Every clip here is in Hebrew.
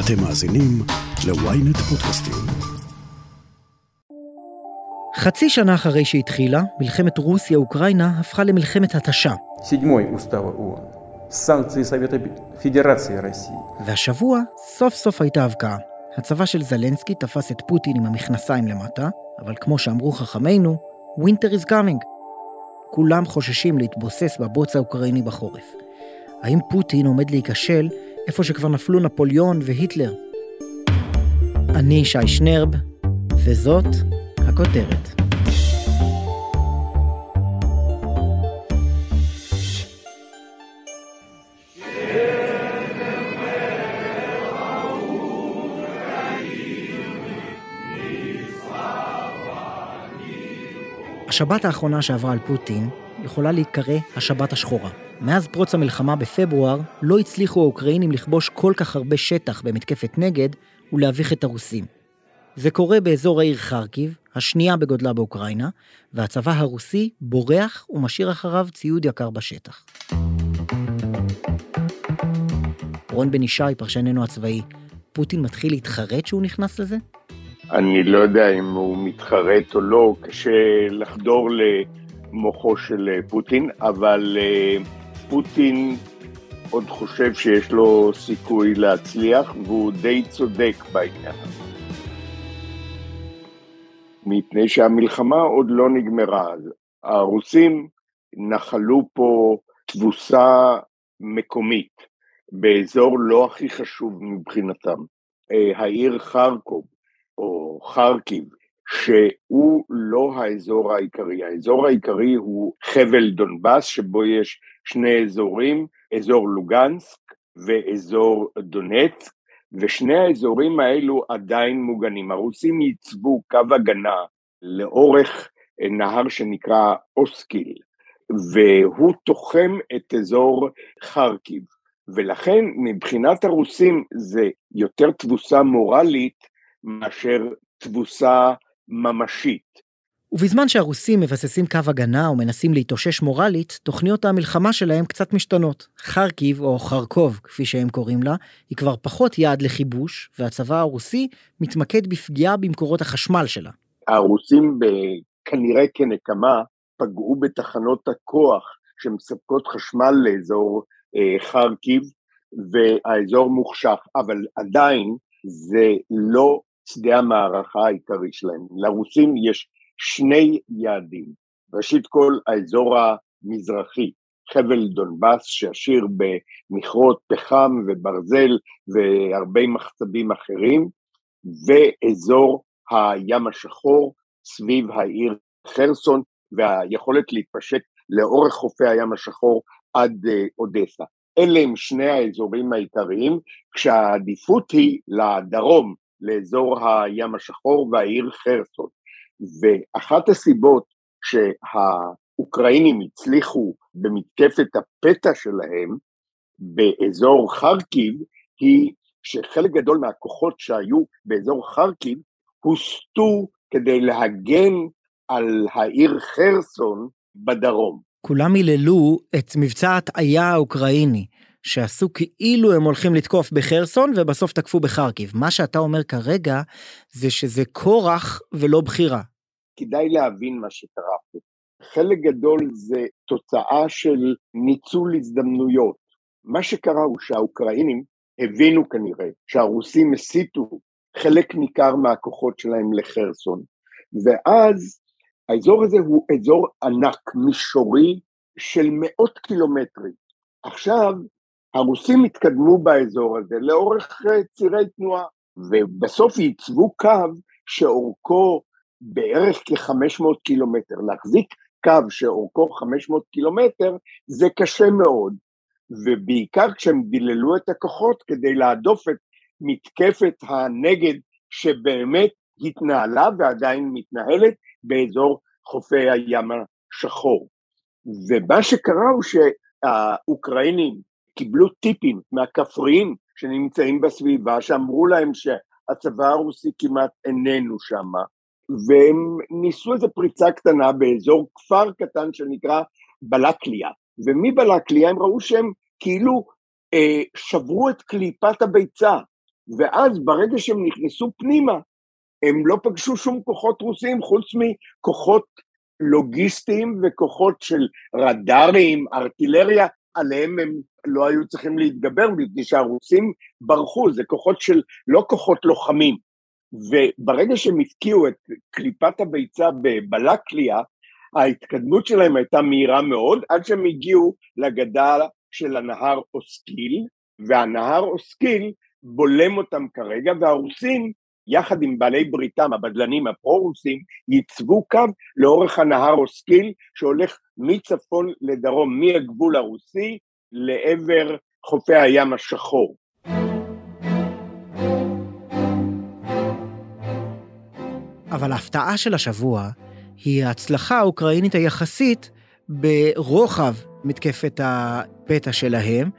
אתם מאזינים ל-ynet פודקאסטים. חצי שנה אחרי שהתחילה, מלחמת רוסיה-אוקראינה הפכה למלחמת התשה. והשבוע, סוף סוף הייתה הבקעה. הצבא של זלנסקי תפס את פוטין עם המכנסיים למטה, אבל כמו שאמרו חכמינו, winter is coming. כולם חוששים להתבוסס בבוץ האוקראיני בחורף. האם פוטין עומד להיכשל איפה שכבר נפלו נפוליאון והיטלר? אני שי שנרב, וזאת הכותרת. השבת האחרונה שעברה על פוטין יכולה להיקרא השבת השחורה. מאז פרוץ המלחמה בפברואר, לא הצליחו האוקראינים לכבוש כל כך הרבה שטח במתקפת נגד ולהביך את הרוסים. זה קורה באזור העיר חרקיב, השנייה בגודלה באוקראינה, והצבא הרוסי בורח ומשאיר אחריו ציוד יקר בשטח. רון בן ישי, פרשננו הצבאי, פוטין מתחיל להתחרט שהוא נכנס לזה? אני לא יודע אם הוא מתחרט או לא, קשה לחדור למוחו של פוטין, אבל אה, פוטין עוד חושב שיש לו סיכוי להצליח, והוא די צודק בעניין הזה. מפני שהמלחמה עוד לא נגמרה. הרוסים נחלו פה תבוסה מקומית, באזור לא הכי חשוב מבחינתם, אה, העיר חרקוב, או חרקיב, שהוא לא האזור העיקרי. האזור העיקרי הוא חבל דונבאס, שבו יש שני אזורים, אזור לוגנסק ואזור דונצק, ושני האזורים האלו עדיין מוגנים. הרוסים ייצבו קו הגנה לאורך נהר שנקרא אוסקיל, והוא תוחם את אזור חרקיב. ולכן מבחינת הרוסים זה יותר תבוסה מורלית מאשר תבוסה ממשית. ובזמן שהרוסים מבססים קו הגנה ומנסים להתאושש מורלית, תוכניות המלחמה שלהם קצת משתנות. חרקיב, או חרקוב, כפי שהם קוראים לה, היא כבר פחות יעד לכיבוש, והצבא הרוסי מתמקד בפגיעה במקורות החשמל שלה. הרוסים כנראה כנקמה פגעו בתחנות הכוח שמספקות חשמל לאזור אה, חרקיב, והאזור מוחשך, אבל עדיין זה לא שדה המערכה העיקרי שלהם. לרוסים יש שני יעדים. ראשית כל, האזור המזרחי, חבל דונבאס שעשיר במכרות פחם וברזל והרבה מחצבים אחרים, ואזור הים השחור סביב העיר חרסון והיכולת להתפשט לאורך חופי הים השחור עד uh, אודסה. אלה הם שני האזורים העיקריים, כשהעדיפות היא לדרום, לאזור הים השחור והעיר חרסון. ואחת הסיבות שהאוקראינים הצליחו במתקפת הפתע שלהם באזור חרקיב, היא שחלק גדול מהכוחות שהיו באזור חרקיב הוסטו כדי להגן על העיר חרסון בדרום. כולם היללו את מבצע הטעיה האוקראיני, שעשו כאילו הם הולכים לתקוף בחרסון ובסוף תקפו בחרקיב. מה שאתה אומר כרגע זה שזה כורח ולא בחירה. כדאי להבין מה שקרה פה. חלק גדול זה תוצאה של ניצול הזדמנויות. מה שקרה הוא שהאוקראינים הבינו כנראה שהרוסים הסיתו חלק ניכר מהכוחות שלהם לחרסון, ואז האזור הזה הוא אזור ענק, מישורי, של מאות קילומטרים. עכשיו, הרוסים התקדמו באזור הזה לאורך אה, צירי תנועה, ובסוף ייצבו קו שאורכו בערך כ-500 קילומטר. להחזיק קו שאורכו 500 קילומטר זה קשה מאוד, ובעיקר כשהם דיללו את הכוחות כדי להדוף את מתקפת הנגד שבאמת התנהלה ועדיין מתנהלת באזור חופי הים השחור. ומה שקרה הוא שהאוקראינים קיבלו טיפים מהכפריים שנמצאים בסביבה, שאמרו להם שהצבא הרוסי כמעט איננו שם, והם ניסו איזו פריצה קטנה באזור כפר קטן שנקרא בלקליה, ומבלקליה הם ראו שהם כאילו אה, שברו את קליפת הביצה, ואז ברגע שהם נכנסו פנימה, הם לא פגשו שום כוחות רוסים חוץ מכוחות לוגיסטיים וכוחות של רדארים, ארטילריה, עליהם הם לא היו צריכים להתגבר מפני שהרוסים ברחו, זה כוחות של, לא כוחות לוחמים. וברגע שהם הפקיעו את קליפת הביצה בבלקליה, ההתקדמות שלהם הייתה מהירה מאוד, עד שהם הגיעו לגדה של הנהר אוסקיל, והנהר אוסקיל בולם אותם כרגע, והרוסים, יחד עם בעלי בריתם, הבדלנים הפרו-רוסים, ייצבו קו לאורך הנהר אוסקיל, שהולך מצפון לדרום, מהגבול הרוסי לעבר חופי הים השחור. אבל ההפתעה של השבוע היא ההצלחה האוקראינית היחסית ברוחב מתקפת הפתע שלהם.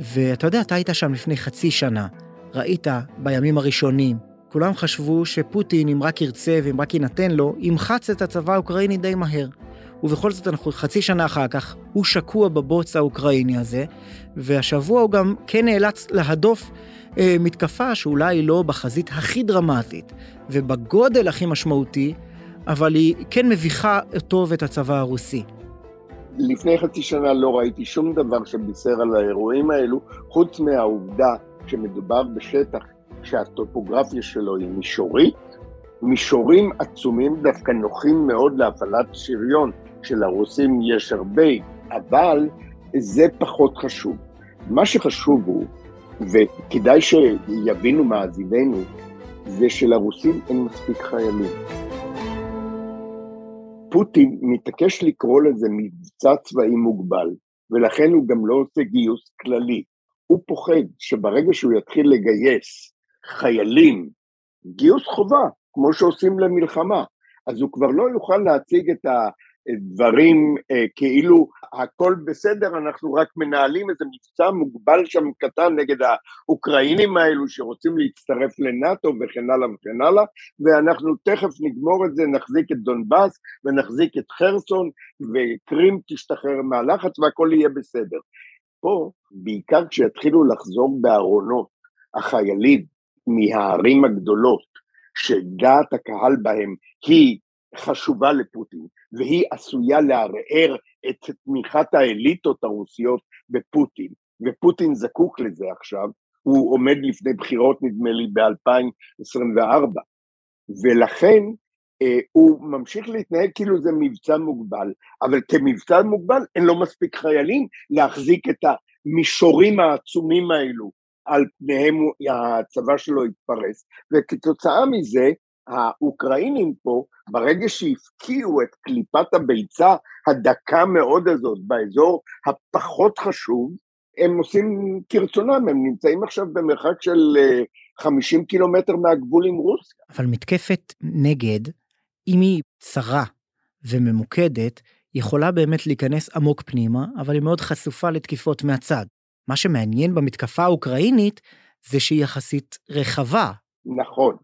ואתה יודע, אתה היית שם לפני חצי שנה, ראית בימים הראשונים, כולם חשבו שפוטין, אם רק ירצה ואם רק יינתן לו, ימחץ את הצבא האוקראיני די מהר. ובכל זאת אנחנו חצי שנה אחר כך, הוא שקוע בבוץ האוקראיני הזה, והשבוע הוא גם כן נאלץ להדוף אה, מתקפה שאולי לא בחזית הכי דרמטית ובגודל הכי משמעותי, אבל היא כן מביכה אותו ואת הצבא הרוסי. לפני חצי שנה לא ראיתי שום דבר שבישר על האירועים האלו, חוץ מהעובדה שמדובר בשטח שהטופוגרפיה שלו היא מישורית, מישורים עצומים דווקא נוחים מאוד להפעלת שריון, שלרוסים יש הרבה, אבל זה פחות חשוב. מה שחשוב הוא, וכדאי שיבינו מאזיננו, זה שלרוסים אין מספיק חיילים. פוטין מתעקש לקרוא לזה מבצע צבאי מוגבל, ולכן הוא גם לא עושה גיוס כללי. הוא פוחד שברגע שהוא יתחיל לגייס חיילים, גיוס חובה, כמו שעושים למלחמה, אז הוא כבר לא יוכל להציג את ה... דברים אה, כאילו הכל בסדר, אנחנו רק מנהלים איזה מבצע מוגבל שם קטן נגד האוקראינים האלו שרוצים להצטרף לנאטו וכן הלאה וכן הלאה, ואנחנו תכף נגמור את זה, נחזיק את דונבאס ונחזיק את חרסון וקרים תשתחרר מהלחץ והכל יהיה בסדר. פה, בעיקר כשיתחילו לחזור בארונות החיילים מהערים הגדולות, שדעת הקהל בהם היא חשובה לפוטין, והיא עשויה לערער את תמיכת האליטות הרוסיות בפוטין, ופוטין זקוק לזה עכשיו, הוא עומד לפני בחירות נדמה לי ב-2024, ולכן אה, הוא ממשיך להתנהג כאילו זה מבצע מוגבל, אבל כמבצע מוגבל אין לו מספיק חיילים להחזיק את המישורים העצומים האלו על פניהם הצבא שלו יתפרס, וכתוצאה מזה האוקראינים פה, ברגע שהפקיעו את קליפת הביצה הדקה מאוד הזאת באזור הפחות חשוב, הם עושים כרצונם, הם נמצאים עכשיו במרחק של 50 אה, קילומטר מהגבול עם רוסיה. אבל מתקפת נגד, אם היא צרה וממוקדת, יכולה באמת להיכנס עמוק פנימה, אבל היא מאוד חשופה לתקיפות מהצד. מה שמעניין במתקפה האוקראינית זה שהיא יחסית רחבה. נכון,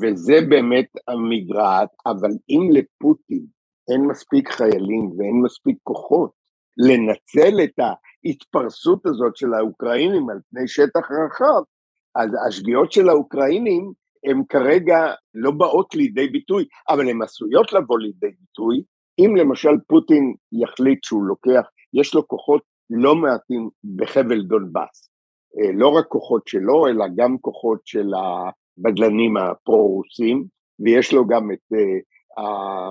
וזה באמת המגרעת, אבל אם לפוטין אין מספיק חיילים ואין מספיק כוחות לנצל את ההתפרסות הזאת של האוקראינים על פני שטח רחב, אז השגיאות של האוקראינים הן כרגע לא באות לידי ביטוי, אבל הן עשויות לבוא לידי ביטוי, אם למשל פוטין יחליט שהוא לוקח, יש לו כוחות לא מעטים בחבל דונבאס, אה, לא רק כוחות שלו, אלא גם כוחות של הבדלנים הפרו-רוסים, ויש לו גם את uh,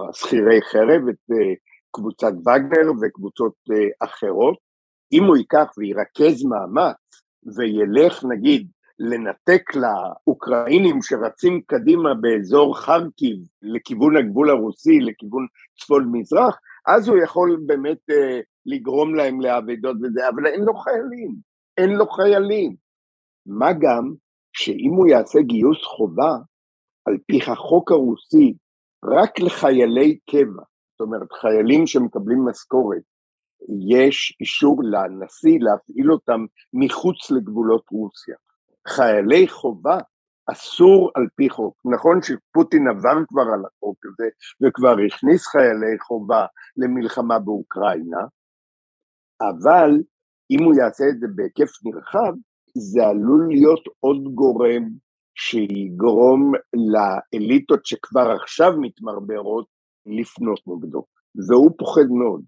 השכירי חרב, את uh, קבוצת וגנר וקבוצות אחרות. אם הוא ייקח וירכז מאמץ וילך נגיד לנתק לאוקראינים שרצים קדימה באזור חרקיב לכיוון הגבול הרוסי, לכיוון צפון מזרח, אז הוא יכול באמת uh, לגרום להם לאבדות וזה, אבל אין לו חיילים, אין לו חיילים. מה גם שאם הוא יעשה גיוס חובה, על פי החוק הרוסי, רק לחיילי קבע, זאת אומרת חיילים שמקבלים משכורת, יש אישור לנשיא להפעיל אותם מחוץ לגבולות רוסיה. חיילי חובה אסור על פי חוק. נכון שפוטין עבר כבר על החוק הזה וכבר הכניס חיילי חובה למלחמה באוקראינה, אבל אם הוא יעשה את זה בהיקף נרחב, זה עלול להיות עוד גורם שיגרום לאליטות שכבר עכשיו מתמרברות לפנות נגדו, והוא פוחד מאוד.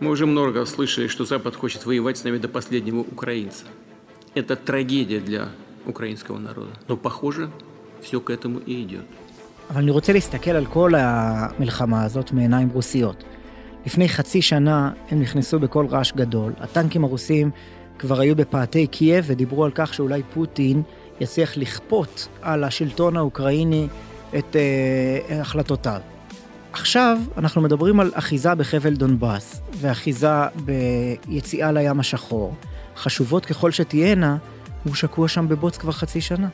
Мы уже много слышали, что Запад хочет воевать с нами до последнего украинца. Это трагедия для украинского народа. Но, похоже, все к этому и идет. אבל אני רוצה להסתכל על כל המלחמה הזאת מעיניים רוסיות. לפני חצי שנה הם נכנסו בקול רעש גדול. הטנקים הרוסים כבר היו בפאתי קייב ודיברו על כך שאולי פוטין יצליח לכפות על השלטון האוקראיני את uh, החלטותיו. עכשיו אנחנו מדברים על אחיזה בחבל דונבאס ואחיזה ביציאה לים השחור. חשובות ככל שתהיינה, הוא שקוע שם בבוץ כבר חצי שנה.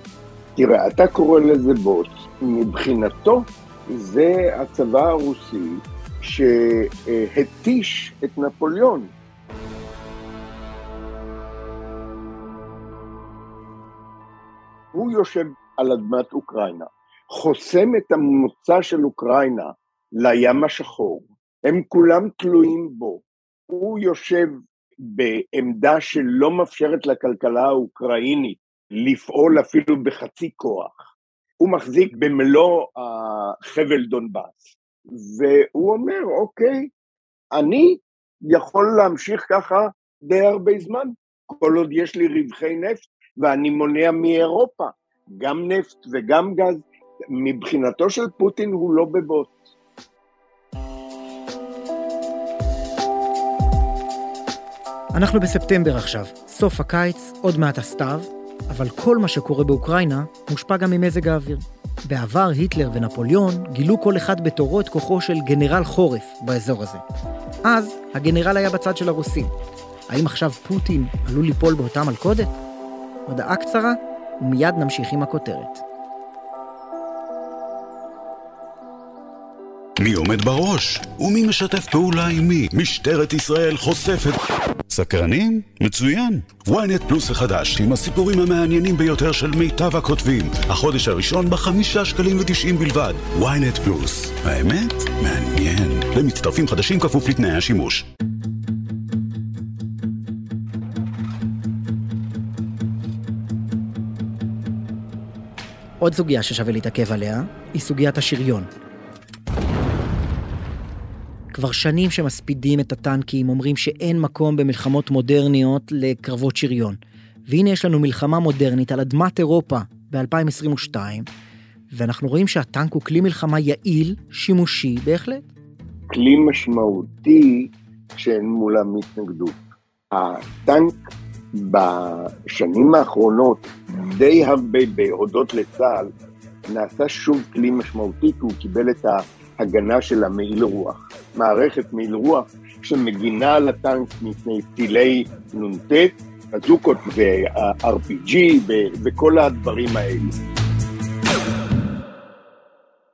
תראה, אתה קורא לזה בוץ. מבחינתו זה הצבא הרוסי שהתיש את נפוליאון. הוא יושב על אדמת אוקראינה, חוסם את המוצא של אוקראינה לים השחור, הם כולם תלויים בו. הוא יושב בעמדה שלא מאפשרת לכלכלה האוקראינית לפעול אפילו בחצי כוח. הוא מחזיק במלוא החבל דונבאס, והוא אומר, אוקיי, אני יכול להמשיך ככה די הרבה זמן, כל עוד יש לי רווחי נפט, ואני מונע מאירופה, גם נפט וגם גז. מבחינתו של פוטין הוא לא בבוט. אנחנו בספטמבר עכשיו, סוף הקיץ, עוד מעט הסתיו, אבל כל מה שקורה באוקראינה מושפע גם ממזג האוויר. בעבר היטלר ונפוליאון גילו כל אחד בתורו את כוחו של גנרל חורף באזור הזה. אז הגנרל היה בצד של הרוסים. האם עכשיו פוטין עלול ליפול באותה מלכודת? הודעה קצרה, ומיד נמשיך עם הכותרת. מי עומד בראש? ומי משתף פעולה עם מי? משטרת ישראל חושפת... סקרנים? מצוין. ynet פלוס החדש, עם הסיפורים המעניינים ביותר של מיטב הכותבים. החודש הראשון בחמישה שקלים ותשעים בלבד. ynet פלוס. האמת? מעניין. למצטרפים חדשים כפוף לתנאי השימוש. עוד סוגיה ששווה להתעכב עליה, היא סוגיית השריון. כבר שנים שמספידים את הטנקים, אומרים שאין מקום במלחמות מודרניות לקרבות שריון. והנה יש לנו מלחמה מודרנית על אדמת אירופה ב-2022, ואנחנו רואים שהטנק הוא כלי מלחמה יעיל, שימושי בהחלט. כלי משמעותי שאין מולם התנגדות. הטנק בשנים האחרונות, די הרבה בהודות לצה"ל, נעשה שוב כלי משמעותי, כי הוא קיבל את ההגנה של המעיל רוח. מערכת מעיל רוח שמגינה על הטנק מפני טילי נ"ט, אזוקות ו-RPG וכל הדברים האלה.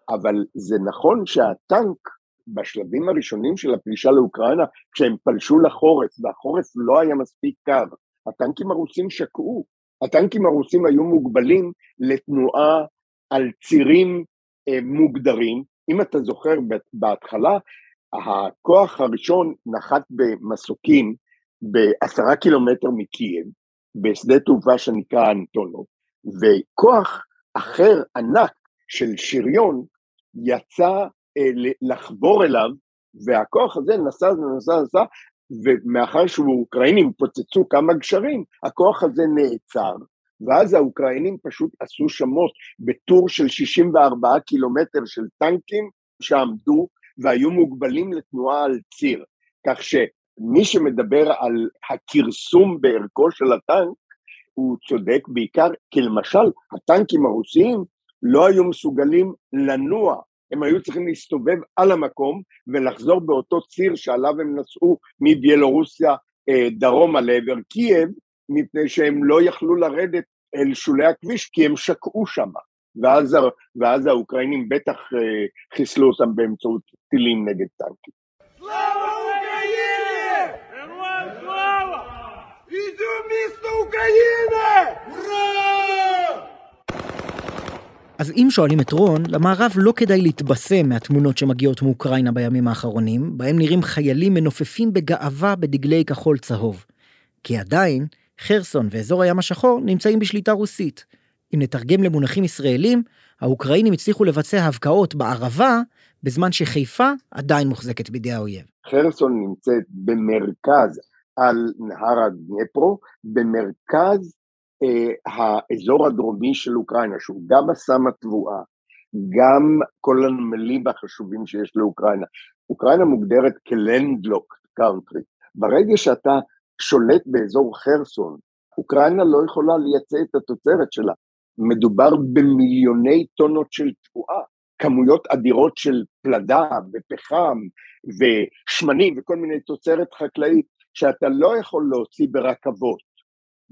אבל זה נכון שהטנק בשלבים הראשונים של הפלישה לאוקראינה, כשהם פלשו לחורף, והחורף לא היה מספיק קר, הטנקים הרוסים שקעו. הטנקים הרוסים היו מוגבלים לתנועה על צירים אה, מוגדרים. אם אתה זוכר, בהתחלה הכוח הראשון נחת במסוקים בעשרה קילומטר מקייב, בשדה תעופה שנקרא אנטונוב, וכוח אחר ענק של שריון יצא אה, לחבור אליו, והכוח הזה נסע, נסע, נסע, ומאחר שהאוקראינים פוצצו כמה גשרים, הכוח הזה נעצר, ואז האוקראינים פשוט עשו שמות בטור של 64 קילומטר של טנקים שעמדו והיו מוגבלים לתנועה על ציר, כך שמי שמדבר על הכרסום בערכו של הטנק, הוא צודק בעיקר כי למשל הטנקים הרוסיים לא היו מסוגלים לנוע, הם היו צריכים להסתובב על המקום ולחזור באותו ציר שעליו הם נסעו מביילורוסיה אה, דרומה לעבר קייב, מפני שהם לא יכלו לרדת אל שולי הכביש כי הם שקעו שם. ואז, ואז האוקראינים בטח אה, חיסלו אותם באמצעות טילים נגד טנקים. אז אם שואלים את רון, למערב לא כדאי להתבשם מהתמונות שמגיעות מאוקראינה בימים האחרונים, בהם נראים חיילים מנופפים בגאווה בדגלי כחול צהוב. כי עדיין, חרסון ואזור הים השחור נמצאים בשליטה רוסית. אם נתרגם למונחים ישראלים, האוקראינים הצליחו לבצע הבקעות בערבה, בזמן שחיפה עדיין מוחזקת בידי האויב. חרסון נמצאת במרכז על נהר הדניפרו, במרכז אה, האזור הדרומי של אוקראינה, שהוא גם אסם התבואה, גם כל הנמלים החשובים שיש לאוקראינה. אוקראינה מוגדרת כ landlocked country. ברגע שאתה שולט באזור חרסון, אוקראינה לא יכולה לייצא את התוצרת שלה. מדובר במיליוני טונות של תבואה, כמויות אדירות של פלדה ופחם ושמנים וכל מיני תוצרת חקלאית שאתה לא יכול להוציא ברכבות.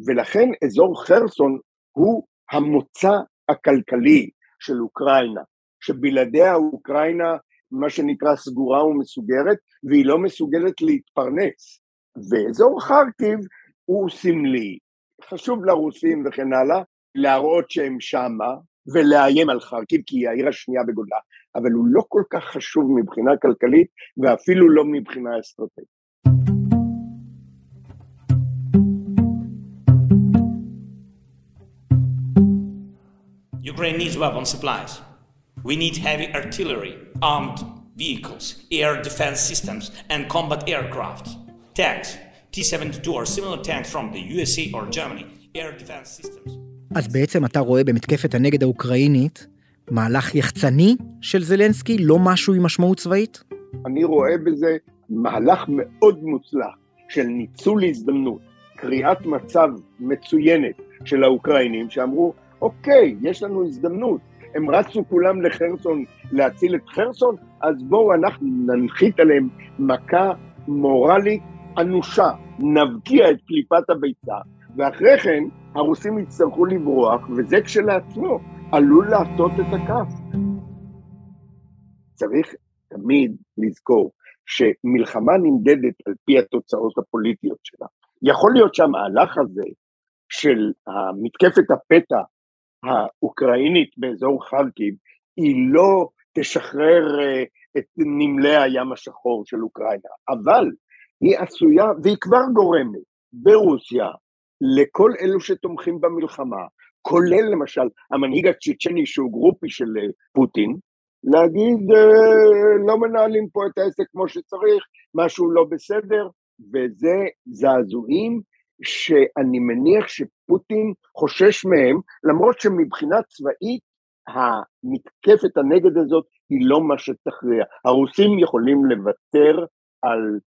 ולכן אזור חרסון הוא המוצא הכלכלי של אוקראינה, שבלעדיה אוקראינה מה שנקרא סגורה ומסוגרת, והיא לא מסוגלת להתפרנס. ואזור חרקיב הוא סמלי, חשוב לרוסים וכן הלאה, להראות שהם שמה ולאיים על חרקיב, כי היא העיר השנייה בגודלה, אבל הוא לא כל כך חשוב מבחינה כלכלית ואפילו לא מבחינה אסטרטגית. Ukraine needs weapon supplies. We need heavy artillery, armed vehicles, air defense systems, and combat aircraft. Tanks, T-72 or similar tanks from the USA or Germany, air defense systems. אז בעצם אתה רואה במתקפת הנגד האוקראינית מהלך יחצני של זלנסקי, לא משהו עם משמעות צבאית? אני רואה בזה מהלך מאוד מוצלח של ניצול הזדמנות, קריאת מצב מצוינת של האוקראינים שאמרו, אוקיי, יש לנו הזדמנות, הם רצו כולם לחרסון להציל את חרסון, אז בואו אנחנו ננחית עליהם מכה מורלית אנושה, נבקיע את קליפת הביצה, ואחרי כן הרוסים יצטרכו לברוח, וזה כשלעצמו עלול להטות את הכף. צריך תמיד לזכור שמלחמה נמדדת על פי התוצאות הפוליטיות שלה. יכול להיות שהמהלך הזה של מתקפת הפתע האוקראינית באזור חרקיב, היא לא תשחרר אה, את נמלי הים השחור של אוקראינה, אבל היא עשויה, והיא כבר גורמת, ברוסיה, לכל אלו שתומכים במלחמה, כולל למשל המנהיג הצ'צ'ני שהוא גרופי של אה, פוטין, להגיד אה, לא מנהלים פה את העסק כמו שצריך, משהו לא בסדר, וזה זעזועים שאני מניח שפוטין חושש מהם, למרות שמבחינה צבאית המתקפת הנגד הזאת היא לא מה שתכריע. הרוסים יכולים לוותר על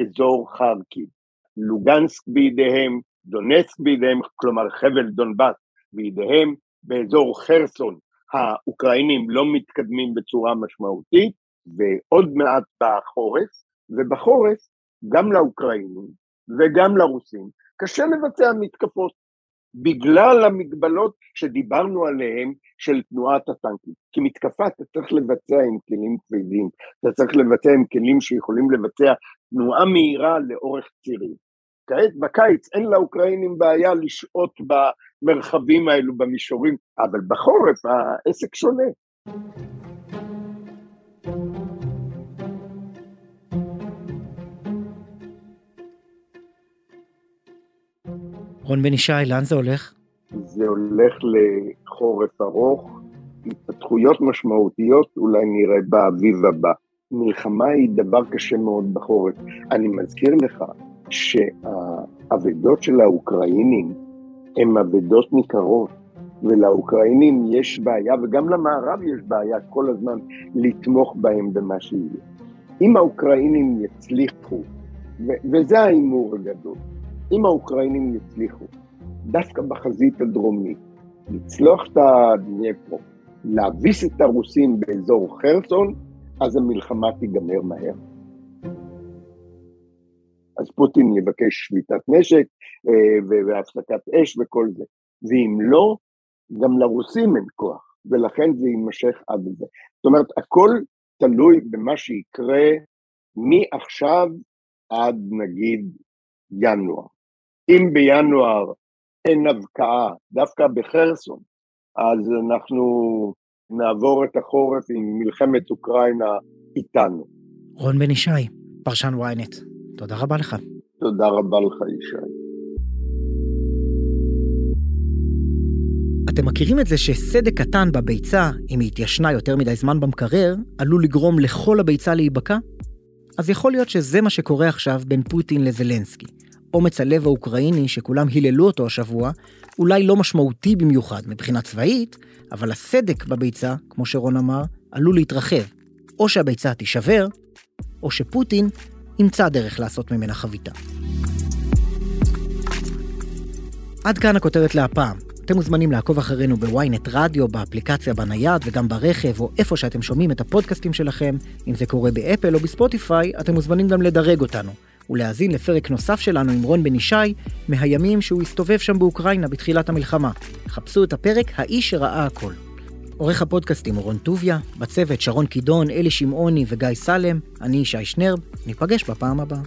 אזור חרקיב, לוגנסק בידיהם, דונסק בידיהם, כלומר חבל דונבאס בידיהם, באזור חרסון האוקראינים לא מתקדמים בצורה משמעותית, ועוד מעט בחורף, ובחורף גם לאוקראינים וגם לרוסים קשה לבצע מתקפות, בגלל המגבלות שדיברנו עליהן של תנועת הטנקים. כי מתקפה אתה צריך לבצע עם כלים כבדים, אתה צריך לבצע עם כלים שיכולים לבצע תנועה מהירה לאורך צירים. כעת בקיץ אין לאוקראינים בעיה לשהות במרחבים האלו במישורים, אבל בחורף העסק שונה. רון בן ישי, לאן זה הולך? זה הולך לחורף ארוך, התפתחויות משמעותיות אולי נראה באביב הבא. מלחמה היא דבר קשה מאוד בחורף. אני מזכיר לך שהאבדות של האוקראינים הן אבדות ניכרות, ולאוקראינים יש בעיה, וגם למערב יש בעיה כל הזמן לתמוך בהם במה שיהיה. אם האוקראינים יצליחו, וזה ההימור הגדול, אם האוקראינים יצליחו, דווקא בחזית הדרומית, לצלוח את הדניפרו, להביס את הרוסים באזור חרסון, אז המלחמה תיגמר מהר. אז פוטין יבקש שביתת נשק אה, והפסקת אש וכל זה. ואם לא, גם לרוסים אין כוח, ולכן זה יימשך עד לזה. זאת אומרת, הכל תלוי במה שיקרה מעכשיו עד נגיד ינואר. אם בינואר אין הבקעה, דווקא בחרסון, אז אנחנו נעבור את החורף עם מלחמת אוקראינה איתנו. רון בן ישי, פרשן ynet, תודה רבה לך. תודה רבה לך, ישי. אתם מכירים את זה שסדק קטן בביצה, אם היא התיישנה יותר מדי זמן במקרר, עלול לגרום לכל הביצה להיבקע? אז יכול להיות שזה מה שקורה עכשיו בין פוטין לזלנסקי. אומץ הלב האוקראיני שכולם היללו אותו השבוע, אולי לא משמעותי במיוחד מבחינה צבאית, אבל הסדק בביצה, כמו שרון אמר, עלול להתרחב. או שהביצה תישבר, או שפוטין ימצא דרך לעשות ממנה חביתה. עד כאן הכותרת להפעם. אתם מוזמנים לעקוב אחרינו בוויינט רדיו, באפליקציה בנייד וגם ברכב, או איפה שאתם שומעים את הפודקאסטים שלכם. אם זה קורה באפל או בספוטיפיי, אתם מוזמנים גם לדרג אותנו, ולהאזין לפרק נוסף שלנו עם רון בן ישי, מהימים שהוא הסתובב שם באוקראינה בתחילת המלחמה. חפשו את הפרק "האיש שראה הכל". עורך הפודקאסטים הוא רון טוביה, בצוות שרון קידון, אלי שמעוני וגיא סלם, אני ישי שנרב, ניפגש בפעם הבאה.